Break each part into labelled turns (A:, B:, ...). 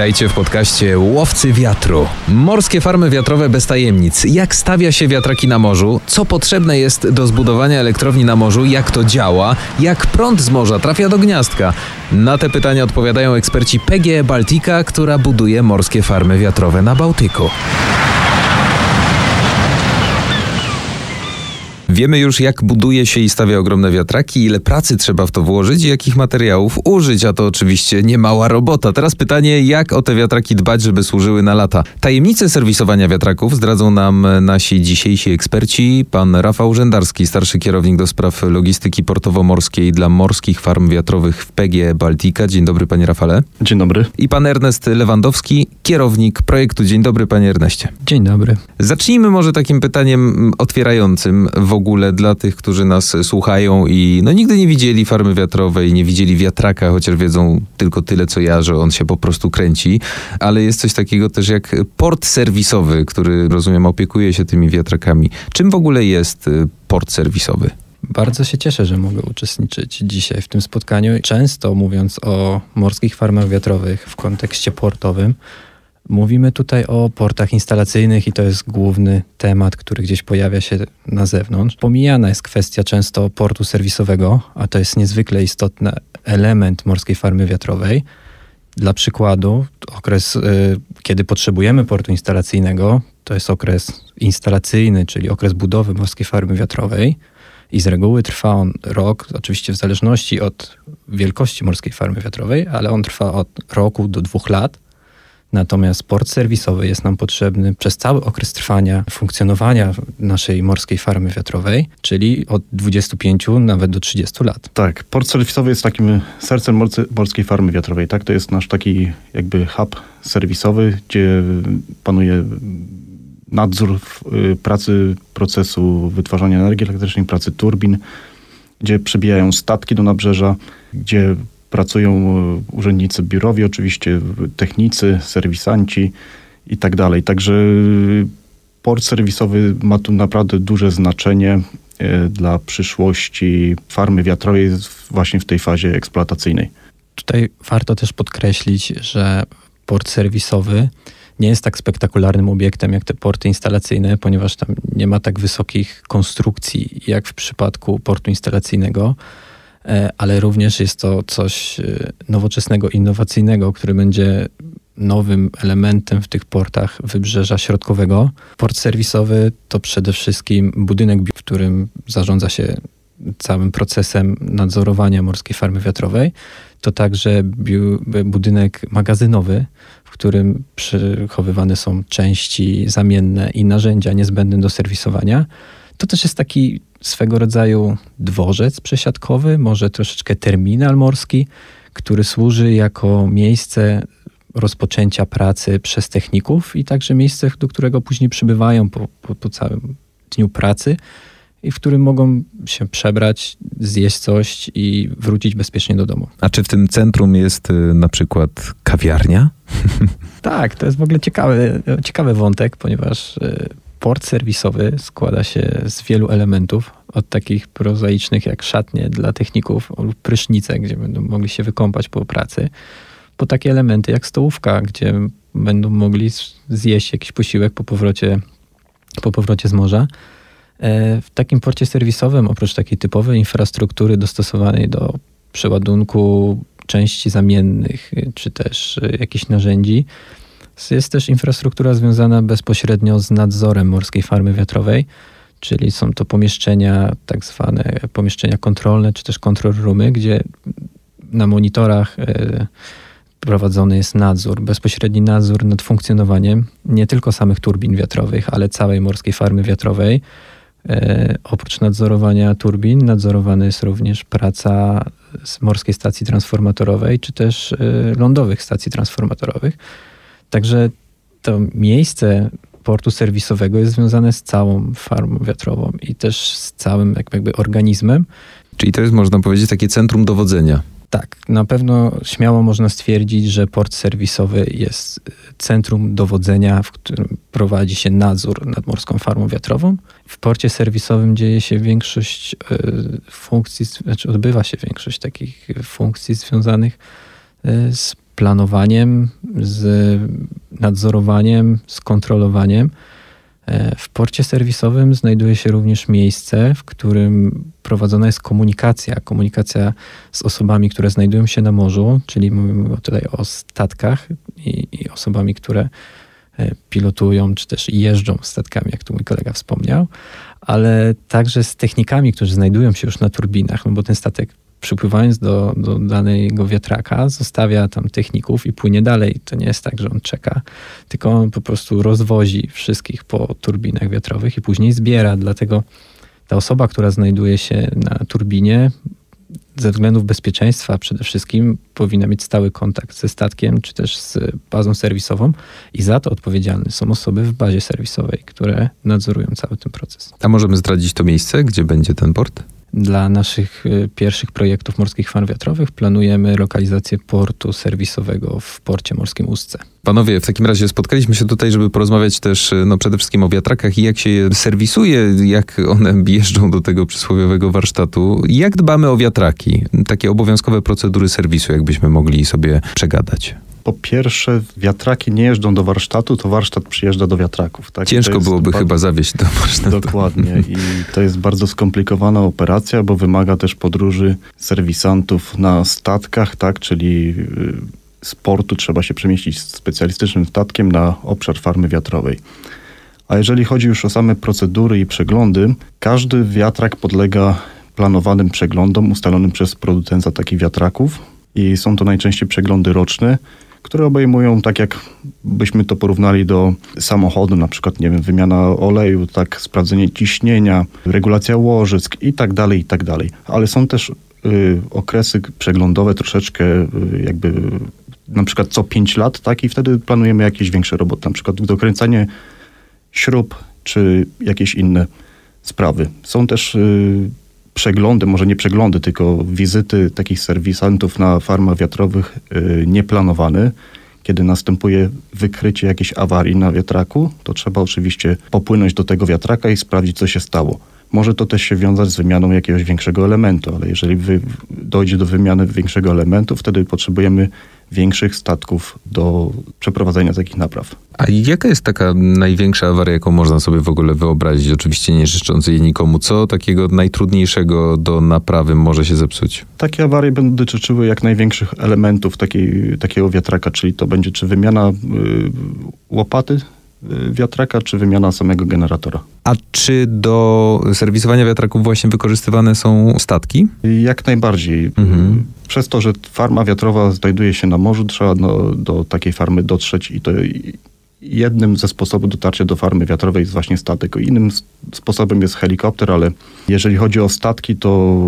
A: Witajcie w podcaście Łowcy Wiatru. Morskie farmy wiatrowe bez tajemnic. Jak stawia się wiatraki na morzu? Co potrzebne jest do zbudowania elektrowni na morzu? Jak to działa? Jak prąd z morza trafia do gniazdka? Na te pytania odpowiadają eksperci PGE Baltica, która buduje morskie farmy wiatrowe na Bałtyku. Wiemy już, jak buduje się i stawia ogromne wiatraki, ile pracy trzeba w to włożyć i jakich materiałów użyć, a to oczywiście nie mała robota. Teraz pytanie, jak o te wiatraki dbać, żeby służyły na lata. Tajemnice serwisowania wiatraków zdradzą nam nasi dzisiejsi eksperci. Pan Rafał Rzędarski, starszy kierownik do spraw logistyki portowo-morskiej dla morskich farm wiatrowych w PG Baltica. Dzień dobry, panie Rafale.
B: Dzień dobry.
A: I pan Ernest Lewandowski, kierownik projektu. Dzień dobry, panie Erneście.
C: Dzień dobry.
A: Zacznijmy może takim pytaniem otwierającym w ogóle dla tych, którzy nas słuchają i no nigdy nie widzieli farmy wiatrowej, nie widzieli wiatraka, chociaż wiedzą tylko tyle co ja, że on się po prostu kręci, ale jest coś takiego też jak port serwisowy, który rozumiem opiekuje się tymi wiatrakami. Czym w ogóle jest y, port serwisowy?
C: Bardzo się cieszę, że mogę uczestniczyć dzisiaj w tym spotkaniu. Często mówiąc o morskich farmach wiatrowych w kontekście portowym, Mówimy tutaj o portach instalacyjnych i to jest główny temat, który gdzieś pojawia się na zewnątrz. Pomijana jest kwestia często portu serwisowego, a to jest niezwykle istotny element morskiej farmy wiatrowej. Dla przykładu, okres, y, kiedy potrzebujemy portu instalacyjnego, to jest okres instalacyjny, czyli okres budowy morskiej farmy wiatrowej. I z reguły trwa on rok, oczywiście w zależności od wielkości morskiej farmy wiatrowej, ale on trwa od roku do dwóch lat. Natomiast port serwisowy jest nam potrzebny przez cały okres trwania funkcjonowania naszej morskiej farmy wiatrowej, czyli od 25 nawet do 30 lat.
B: Tak, port serwisowy jest takim sercem morskiej farmy wiatrowej. Tak, to jest nasz taki jakby hub serwisowy, gdzie panuje nadzór y, pracy procesu wytwarzania energii elektrycznej, pracy turbin, gdzie przebijają statki do nabrzeża, gdzie pracują e, urzędnicy biurowi, oczywiście technicy, serwisanci i tak dalej. Także e, port serwisowy ma tu naprawdę duże znaczenie e, dla przyszłości farmy wiatrowej właśnie w tej fazie eksploatacyjnej.
C: Tutaj warto też podkreślić, że port serwisowy nie jest tak spektakularnym obiektem jak te porty instalacyjne, ponieważ tam nie ma tak wysokich konstrukcji jak w przypadku portu instalacyjnego. E, ale również jest to coś e, nowoczesnego, innowacyjnego, który będzie nowym elementem w tych portach wybrzeża środkowego. Port serwisowy to przede wszystkim budynek, w którym zarządza się całym procesem nadzorowania morskiej farmy wiatrowej. To także budynek magazynowy, w którym przechowywane są części zamienne i narzędzia niezbędne do serwisowania. To też jest taki swego rodzaju dworzec przesiadkowy, może troszeczkę terminal morski, który służy jako miejsce rozpoczęcia pracy przez techników i także miejsce, do którego później przybywają po, po, po całym dniu pracy i w którym mogą się przebrać, zjeść coś i wrócić bezpiecznie do domu.
A: A czy w tym centrum jest y, na przykład kawiarnia?
C: tak, to jest w ogóle ciekawy, ciekawy wątek, ponieważ y, port serwisowy składa się z wielu elementów, od takich prozaicznych jak szatnie dla techników lub prysznice, gdzie będą mogli się wykąpać po pracy, po takie elementy jak stołówka, gdzie będą mogli zjeść jakiś posiłek po powrocie, po powrocie z morza. E, w takim porcie serwisowym, oprócz takiej typowej infrastruktury dostosowanej do przeładunku części zamiennych, czy też jakichś narzędzi, jest też infrastruktura związana bezpośrednio z nadzorem morskiej farmy wiatrowej, czyli są to pomieszczenia, tak zwane pomieszczenia kontrolne, czy też control roomy, gdzie na monitorach e, prowadzony jest nadzór, bezpośredni nadzór nad funkcjonowaniem nie tylko samych turbin wiatrowych, ale całej morskiej farmy wiatrowej. E, oprócz nadzorowania turbin, nadzorowana jest również praca z morskiej stacji transformatorowej, czy też e, lądowych stacji transformatorowych. Także to miejsce portu serwisowego jest związane z całą farmą wiatrową i też z całym jakby organizmem.
A: Czyli to jest, można powiedzieć, takie centrum dowodzenia.
C: Tak, na pewno śmiało można stwierdzić, że port serwisowy jest centrum dowodzenia, w którym prowadzi się nadzór nad morską farmą wiatrową. W porcie serwisowym dzieje się większość y, funkcji, znaczy odbywa się większość takich funkcji związanych y, z planowaniem, z nadzorowaniem, z kontrolowaniem. E, w porcie serwisowym znajduje się również miejsce, w którym prowadzona jest komunikacja. Komunikacja z osobami, które znajdują się na morzu, czyli mówimy tutaj o statkach i, i osobami, które e, pilotują czy też jeżdżą statkami, jak tu mój kolega wspomniał, ale także z technikami, którzy znajdują się już na turbinach, no bo ten statek przypływając do, do danego wiatraka, zostawia tam techników i płynie dalej. To nie jest tak, że on czeka, tylko on po prostu rozwozi wszystkich po turbinach wiatrowych i później zbiera. Dlatego ta osoba, która znajduje się na turbinie, ze względów bezpieczeństwa przede wszystkim powinna mieć stały kontakt ze statkiem, czy też z bazą serwisową i za to odpowiedzialne są osoby w bazie serwisowej, które nadzorują cały ten proces.
A: A możemy zdradzić to miejsce, gdzie będzie ten port?
C: Dla naszych y, pierwszych projektów morskich farm wiatrowych planujemy lokalizację portu serwisowego w porcie morskim Ustce.
A: Panowie, w takim razie spotkaliśmy się tutaj, żeby porozmawiać też y, no, przede wszystkim o wiatrakach i jak się je serwisuje, jak one jeżdżą do tego przysłowiowego warsztatu. Jak dbamy o wiatraki? Takie obowiązkowe procedury serwisu, jakbyśmy mogli sobie przegadać.
B: Po pierwsze, wiatraki nie jeżdżą do warsztatu, to warsztat przyjeżdża do wiatraków. Tak?
A: Ciężko byłoby chyba zawieźć do warsztatu.
B: Dokładnie. I to jest bardzo skomplikowana operacja, bo wymaga też podróży serwisantów na statkach, tak? czyli y, z portu trzeba się przemieścić specjalistycznym statkiem na obszar farmy wiatrowej. A jeżeli chodzi już o same procedury i przeglądy, każdy wiatrak podlega planowanym przeglądom ustalonym przez producenta takich wiatraków i są to najczęściej przeglądy roczne, które obejmują, tak jak byśmy to porównali do samochodu, na przykład, nie wiem, wymiana oleju, tak, sprawdzenie ciśnienia, regulacja łożysk i tak dalej, i tak dalej. Ale są też y, okresy przeglądowe troszeczkę y, jakby na przykład co 5 lat, tak, i wtedy planujemy jakieś większe roboty, na przykład dokręcanie śrub, czy jakieś inne sprawy. Są też y, przeglądy, może nie przeglądy, tylko wizyty takich serwisantów na farmach wiatrowych yy, nieplanowane. Kiedy następuje wykrycie jakiejś awarii na wiatraku, to trzeba oczywiście popłynąć do tego wiatraka i sprawdzić, co się stało. Może to też się wiązać z wymianą jakiegoś większego elementu, ale jeżeli dojdzie do wymiany większego elementu, wtedy potrzebujemy większych statków do przeprowadzenia takich napraw.
A: A jaka jest taka największa awaria, jaką można sobie w ogóle wyobrazić? Oczywiście nie życząc jej nikomu. Co takiego najtrudniejszego do naprawy może się zepsuć?
B: Takie awarie będą dotyczyły jak największych elementów takiej, takiego wiatraka, czyli to będzie czy wymiana y, łopaty wiatraka, czy wymiana samego generatora.
A: A czy do serwisowania wiatraków właśnie wykorzystywane są statki?
B: Jak najbardziej. Mhm. Przez to, że farma wiatrowa znajduje się na morzu, trzeba do, do takiej farmy dotrzeć i to jednym ze sposobów dotarcia do farmy wiatrowej jest właśnie statek. Innym sposobem jest helikopter, ale jeżeli chodzi o statki, to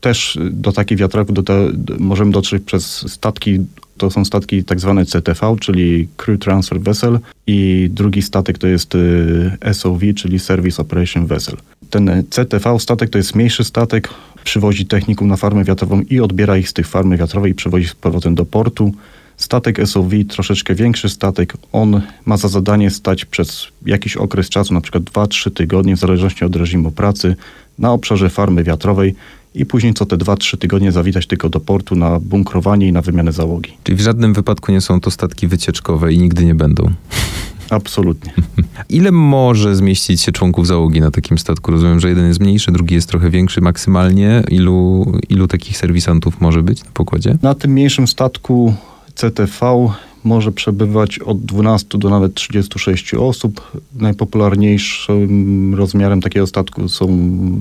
B: też do takich wiatraków do te, możemy dotrzeć przez statki to są statki tak zwane CTV, czyli Crew Transfer Vessel i drugi statek to jest y, SOV, czyli Service Operation Vessel. Ten CTV statek to jest mniejszy statek, przywozi techników na farmę wiatrową i odbiera ich z tych farmy wiatrowej i przywozi z powrotem do portu. Statek SOV, troszeczkę większy statek, on ma za zadanie stać przez jakiś okres czasu, na przykład 2-3 tygodnie, w zależności od reżimu pracy, na obszarze farmy wiatrowej i później co te 2-3 tygodnie zawitać tylko do portu na bunkrowanie i na wymianę załogi.
A: Czyli w żadnym wypadku nie są to statki wycieczkowe i nigdy nie będą.
B: Absolutnie.
A: Ile może zmieścić się członków załogi na takim statku? Rozumiem, że jeden jest mniejszy, drugi jest trochę większy. Maksymalnie ilu, ilu takich serwisantów może być na pokładzie?
B: Na tym mniejszym statku CTV może przebywać od 12 do nawet 36 osób. Najpopularniejszym rozmiarem takiego statku są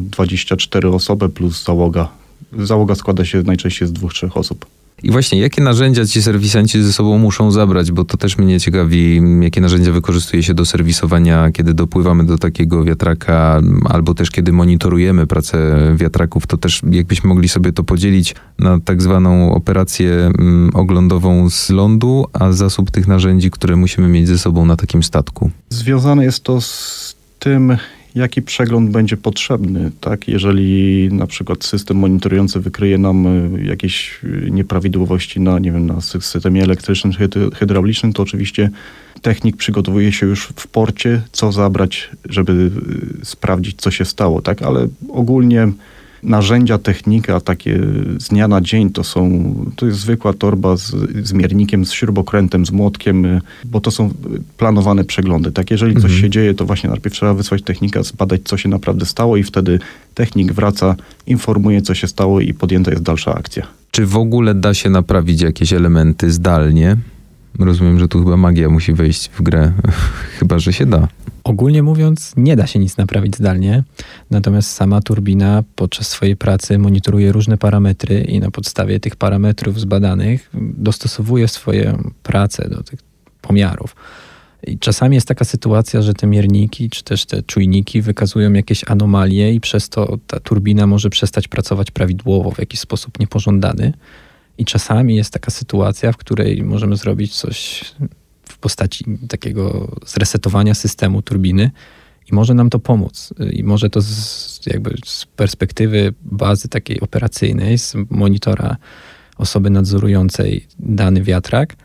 B: 24 osoby plus załoga. Załoga składa się najczęściej z dwóch, trzech osób.
A: I właśnie, jakie narzędzia ci serwisanci ze sobą muszą zabrać, bo to też mnie ciekawi, jakie narzędzia wykorzystuje się do serwisowania, kiedy dopływamy do takiego wiatraka, albo też kiedy monitorujemy pracę wiatraków, to też jakbyśmy mogli sobie to podzielić na tak zwaną operację mm, oglądową z lądu, a zasób tych narzędzi, które musimy mieć ze sobą na takim statku.
B: Związane jest to z tym, jaki przegląd będzie potrzebny, tak? Jeżeli na przykład system monitorujący wykryje nam e, jakieś e, nieprawidłowości na, nie wiem, na systemie elektrycznym, hydraulicznym, to oczywiście technik przygotowuje się już w porcie, co zabrać, żeby e, sprawdzić, co się stało, tak? Ale ogólnie narzędzia, technika takie z dnia na dzień to są, to jest zwykła torba z, z miernikiem, z śrubokrętem, z młotkiem, y, bo to są planowane przeglądy. Tak, jeżeli coś
A: Mhm.
B: się dzieje, to właśnie najpierw trzeba wysłać technika, zbadać, co się naprawdę stało i wtedy technik wraca, informuje, co się stało i podjęta jest dalsza akcja.
A: Czy w ogóle da się naprawić jakieś elementy zdalnie? Rozumiem, że tu chyba magia musi wejść w grę. chyba, że się da.
C: Ogólnie mówiąc, nie da się nic naprawić zdalnie, natomiast sama turbina podczas swojej pracy monitoruje różne parametry i na podstawie tych parametrów zbadanych dostosowuje swoją pracę do tych pomiarów. I czasami jest taka sytuacja, że te mierniki czy też te czujniki wykazują jakieś anomalie i przez to ta turbina może przestać pracować prawidłowo w jakiś sposób niepożądany. I czasami jest taka sytuacja, w której możemy zrobić coś w postaci takiego zresetowania systemu turbiny i może nam to pomóc. I może to z, jakby z perspektywy bazy takiej operacyjnej, z monitora osoby nadzorującej dany wiatrak,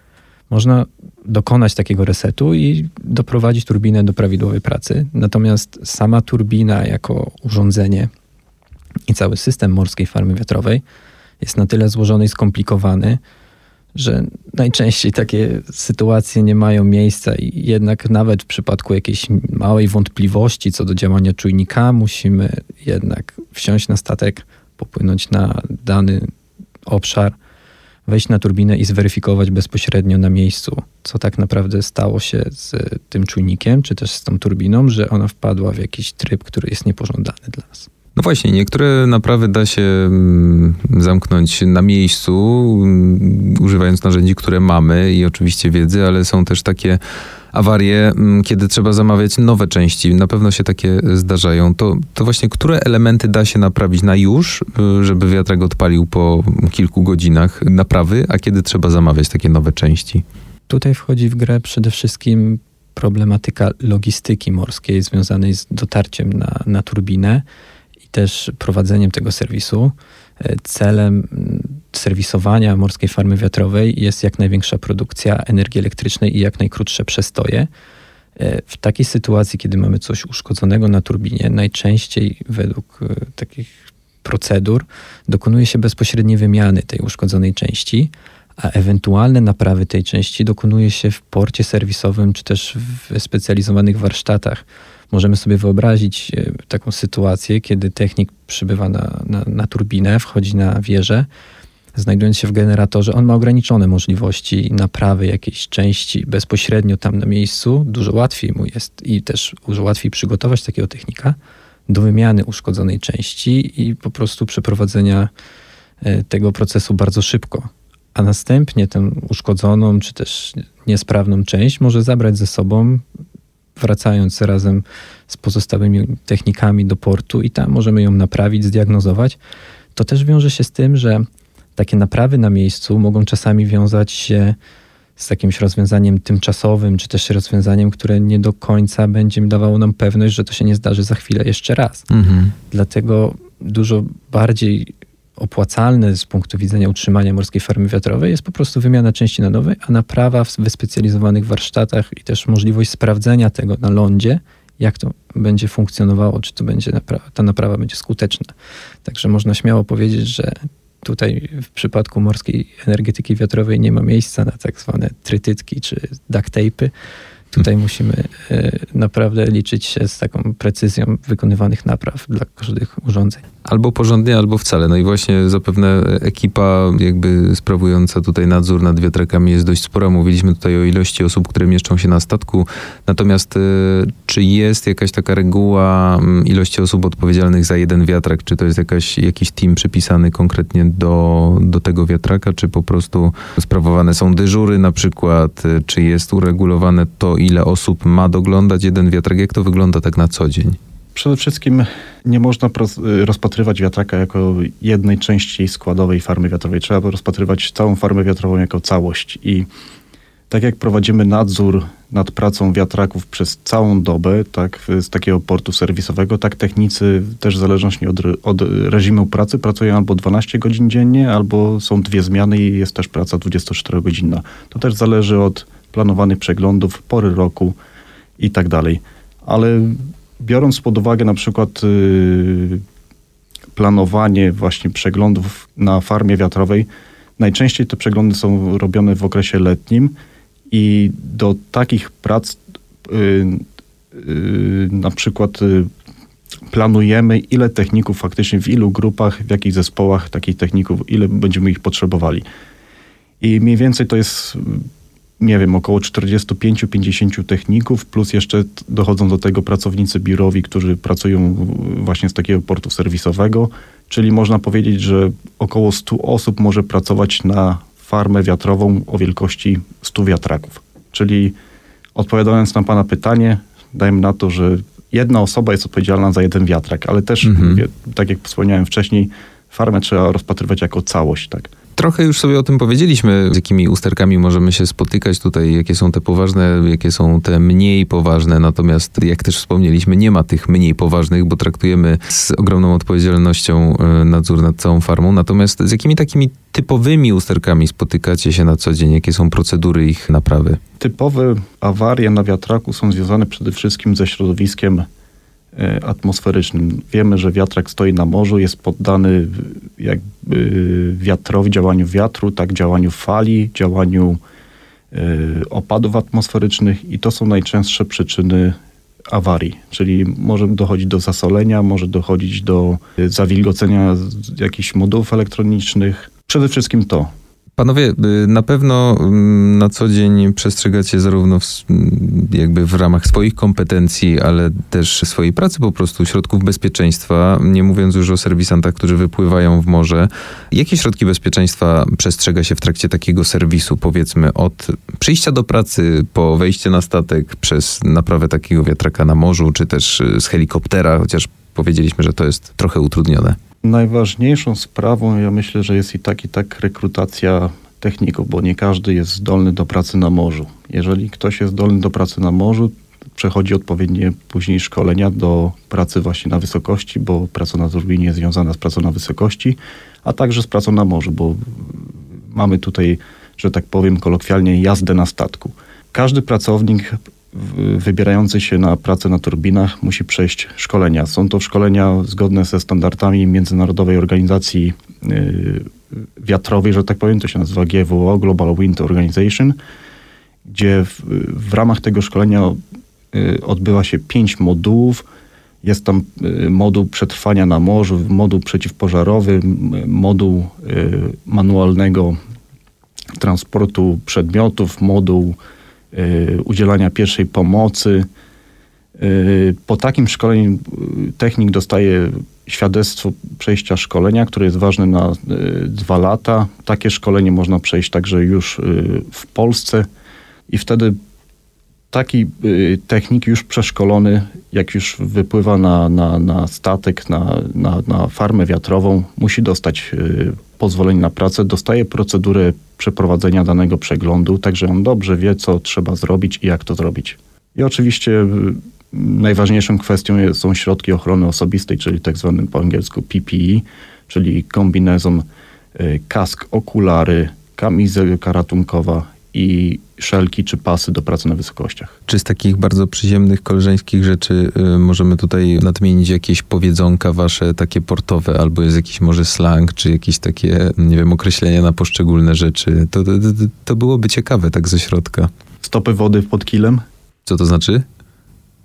C: można dokonać takiego resetu i doprowadzić turbinę do prawidłowej pracy. Natomiast sama turbina jako urządzenie i cały system morskiej farmy wiatrowej jest na tyle złożony i skomplikowany, że najczęściej takie sytuacje nie mają miejsca i jednak nawet w przypadku jakiejś małej wątpliwości co do działania czujnika musimy jednak wsiąść na statek, popłynąć na dany obszar, wejść na turbinę i zweryfikować bezpośrednio na miejscu, co tak naprawdę stało się z tym czujnikiem, czy też z tą turbiną, że ona wpadła w jakiś tryb, który jest niepożądany dla nas.
A: Właśnie, niektóre naprawy da się mm, zamknąć na miejscu, mm, używając narzędzi, które mamy i oczywiście wiedzy, ale są też takie awarie, mm, kiedy trzeba zamawiać nowe części. Na pewno się takie zdarzają. To, to właśnie, które elementy da się naprawić na już, y, żeby wiatrak odpalił po kilku godzinach naprawy, a kiedy trzeba zamawiać takie nowe części?
C: Tutaj wchodzi w grę przede wszystkim problematyka logistyki morskiej związanej z dotarciem na, na turbinę też prowadzeniem tego serwisu. E, Celem serwisowania morskiej farmy wiatrowej jest jak największa produkcja energii elektrycznej i jak najkrótsze przestoje. E, W takiej sytuacji, kiedy mamy coś uszkodzonego na turbinie, najczęściej według e, takich procedur dokonuje się bezpośrednie wymiany tej uszkodzonej części, a ewentualne naprawy tej części dokonuje się w porcie serwisowym czy też w specjalizowanych warsztatach. Możemy sobie wyobrazić e, taką sytuację, kiedy technik przybywa na, na, na turbinę, wchodzi na wieżę, znajdując się w generatorze, on ma ograniczone możliwości naprawy jakiejś części bezpośrednio tam na miejscu. Dużo łatwiej mu jest i też dużo łatwiej przygotować takiego technika do wymiany uszkodzonej części i po prostu przeprowadzenia e, tego procesu bardzo szybko. A następnie tę uszkodzoną czy też niesprawną część może zabrać ze sobą, wracając razem z pozostałymi technikami do portu i tam możemy ją naprawić, zdiagnozować. To też wiąże się z tym, że takie naprawy na miejscu mogą czasami wiązać się z jakimś rozwiązaniem tymczasowym, czy też rozwiązaniem, które nie do końca będzie dawało nam pewność, że to się nie zdarzy za chwilę jeszcze raz.
A: Mhm.
C: Dlatego dużo bardziej opłacalne z punktu widzenia utrzymania morskiej farmy wiatrowej jest po prostu wymiana części na nowe, a naprawa w wyspecjalizowanych warsztatach i też możliwość sprawdzenia tego na lądzie, jak to będzie funkcjonowało, czy to będzie naprawa, ta naprawa będzie skuteczna. Także można śmiało powiedzieć, że tutaj w przypadku morskiej energetyki wiatrowej nie ma miejsca na tak zwane trytytki czy duct tape'y. Tutaj musimy e, naprawdę liczyć się z taką precyzją wykonywanych napraw dla każdych urządzeń.
A: Albo porządnie, albo wcale. No i właśnie zapewne ekipa jakby sprawująca tutaj nadzór nad wiatrakami jest dość spora. Mówiliśmy tutaj o ilości osób, które mieszczą się na statku. Natomiast y, czy jest jakaś taka reguła mm, ilości osób odpowiedzialnych za jeden wiatrak? Czy to jest jakaś, jakiś team przypisany konkretnie do, do tego wiatraka? Czy po prostu sprawowane są dyżury na przykład? Y, Czy jest uregulowane to, ile osób ma doglądać jeden wiatrak? Jak to wygląda tak na co dzień?
B: Przede wszystkim nie można rozpatrywać wiatraka jako jednej części składowej farmy wiatrowej. Trzeba rozpatrywać całą farmę wiatrową jako całość. I tak jak prowadzimy nadzór nad pracą wiatraków przez całą dobę, tak z takiego portu serwisowego, tak technicy też w zależności od, od reżimu pracy pracują albo 12 godzin dziennie, albo są dwie zmiany i jest też praca 24-godzinna. To też zależy od planowanych przeglądów, pory roku i tak dalej. Ale biorąc pod uwagę na przykład y, planowanie właśnie przeglądów na farmie wiatrowej, najczęściej te przeglądy są robione w okresie letnim i do takich prac yy, yy, na przykład planujemy, ile techników faktycznie, w ilu grupach, w jakich zespołach takich techników, ile będziemy ich potrzebowali. I mniej więcej to jest, nie wiem, około 45-50 techników, plus jeszcze dochodzą do tego pracownicy biurowi, którzy pracują właśnie z takiego portu serwisowego, czyli można powiedzieć, że około 100 osób może pracować na farmę wiatrową o wielkości 100 wiatraków. Czyli odpowiadając na Pana pytanie, dajmy na to, że jedna osoba jest odpowiedzialna za jeden wiatrak, ale też, mhm. tak jak wspomniałem wcześniej, farmę trzeba rozpatrywać jako całość, tak.
A: Trochę już sobie o tym powiedzieliśmy, z jakimi usterkami możemy się spotykać tutaj, jakie są te poważne, jakie są te mniej poważne. Natomiast, jak też wspomnieliśmy, nie ma tych mniej poważnych, bo traktujemy z ogromną odpowiedzialnością e, nadzór nad całą farmą. Natomiast z jakimi takimi typowymi usterkami spotykacie się na co dzień? Jakie są procedury ich naprawy?
B: Typowe awarie na wiatraku są związane przede wszystkim ze środowiskiem atmosferycznym. Wiemy, że wiatrak stoi na morzu, jest poddany jakby wiatrowi, działaniu wiatru, tak działaniu fali, działaniu e, opadów atmosferycznych i to są najczęstsze przyczyny awarii, czyli może dochodzić do zasolenia, może dochodzić do zawilgocenia jakichś modułów elektronicznych. Przede wszystkim to.
A: Panowie, y, na pewno mm, na co dzień przestrzegacie zarówno w, jakby w ramach swoich kompetencji, ale też swojej pracy po prostu środków bezpieczeństwa, nie mówiąc już o serwisantach, którzy wypływają w morze. Jakie środki bezpieczeństwa przestrzega się w trakcie takiego serwisu, powiedzmy od przyjścia do pracy, po wejście na statek, przez naprawę takiego wiatraka na morzu, czy też y, z helikoptera, chociaż powiedzieliśmy, że to jest trochę utrudnione.
B: Najważniejszą sprawą, ja myślę, że jest i tak, i tak rekrutacja techników, bo nie każdy jest zdolny do pracy na morzu. Jeżeli ktoś jest zdolny do pracy na morzu, przechodzi odpowiednie później szkolenia do pracy właśnie na wysokości, bo praca na turbinie jest związana z pracą na wysokości, a także z pracą na morzu, bo mamy tutaj, że tak powiem kolokwialnie, jazdę na statku. Każdy pracownik wybierający się na pracę na turbinach musi przejść szkolenia. Są to szkolenia zgodne ze standardami Międzynarodowej Organizacji y, Wiatrowej, że tak powiem, to się nazywa GWO, Global Wind Organization, gdzie w, w ramach tego szkolenia y, odbywa się pięć modułów. Jest tam y, moduł przetrwania na morzu, moduł przeciwpożarowy, moduł manualnego transportu przedmiotów, moduł udzielania pierwszej pomocy. Y, po takim szkoleniu y, technik dostaje świadectwo przejścia szkolenia, które jest ważne na dwa lata. Takie szkolenie można przejść także już w Polsce i wtedy taki technik już przeszkolony, jak już wypływa na, na, na statek, na, na, na farmę wiatrową, musi dostać pozwolenie na pracę, dostaje procedurę przeprowadzenia danego przeglądu, także on dobrze wie, co trzeba zrobić i jak to zrobić. I oczywiście y, najważniejszą kwestią są środki ochrony osobistej, czyli tak zwany po angielsku PPE, czyli kombinezon, y, kask, okulary, kamizelka ratunkowa i szelki czy pasy do pracy na wysokościach.
A: Czy z takich bardzo przyziemnych, koleżeńskich rzeczy y, możemy tutaj nadmienić jakieś powiedzonka wasze takie portowe, albo jest jakiś może slang, czy jakieś takie, nie wiem, określenia na poszczególne rzeczy? To, to, to byłoby ciekawe tak ze środka.
B: Stopy wody pod kilem?
A: Co to znaczy?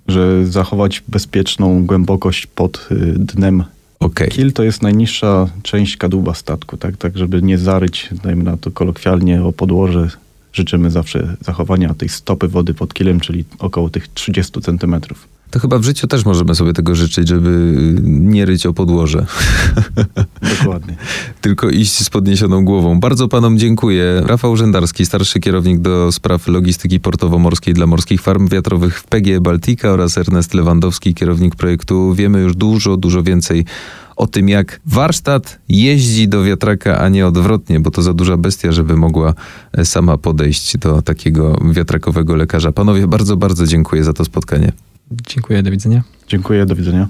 B: Że zachować bezpieczną głębokość pod y, dnem
A: Okay.
B: Kil to jest najniższa część kadłuba statku, tak, tak żeby nie zaryć, dajmy na to kolokwialnie, o podłoże życzymy zawsze zachowania tej stopy wody pod kilem, czyli około tych 30 centymetrów.
A: To chyba w życiu też możemy sobie tego życzyć, żeby nie ryć o podłoże.
B: Dokładnie.
A: Tylko iść z podniesioną głową. Bardzo panom dziękuję. Rafał Rzędarski, starszy kierownik do spraw logistyki portowo-morskiej dla morskich farm wiatrowych w PGE Baltica oraz Ernest Lewandowski, kierownik projektu. Wiemy już dużo, dużo więcej o tym, jak warsztat jeździ do wiatraka, a nie odwrotnie, bo to za duża bestia, żeby mogła e, sama podejść do takiego wiatrakowego lekarza. Panowie, bardzo, bardzo dziękuję za to spotkanie.
C: Dziękuję, do widzenia.
B: Dziękuję, do widzenia.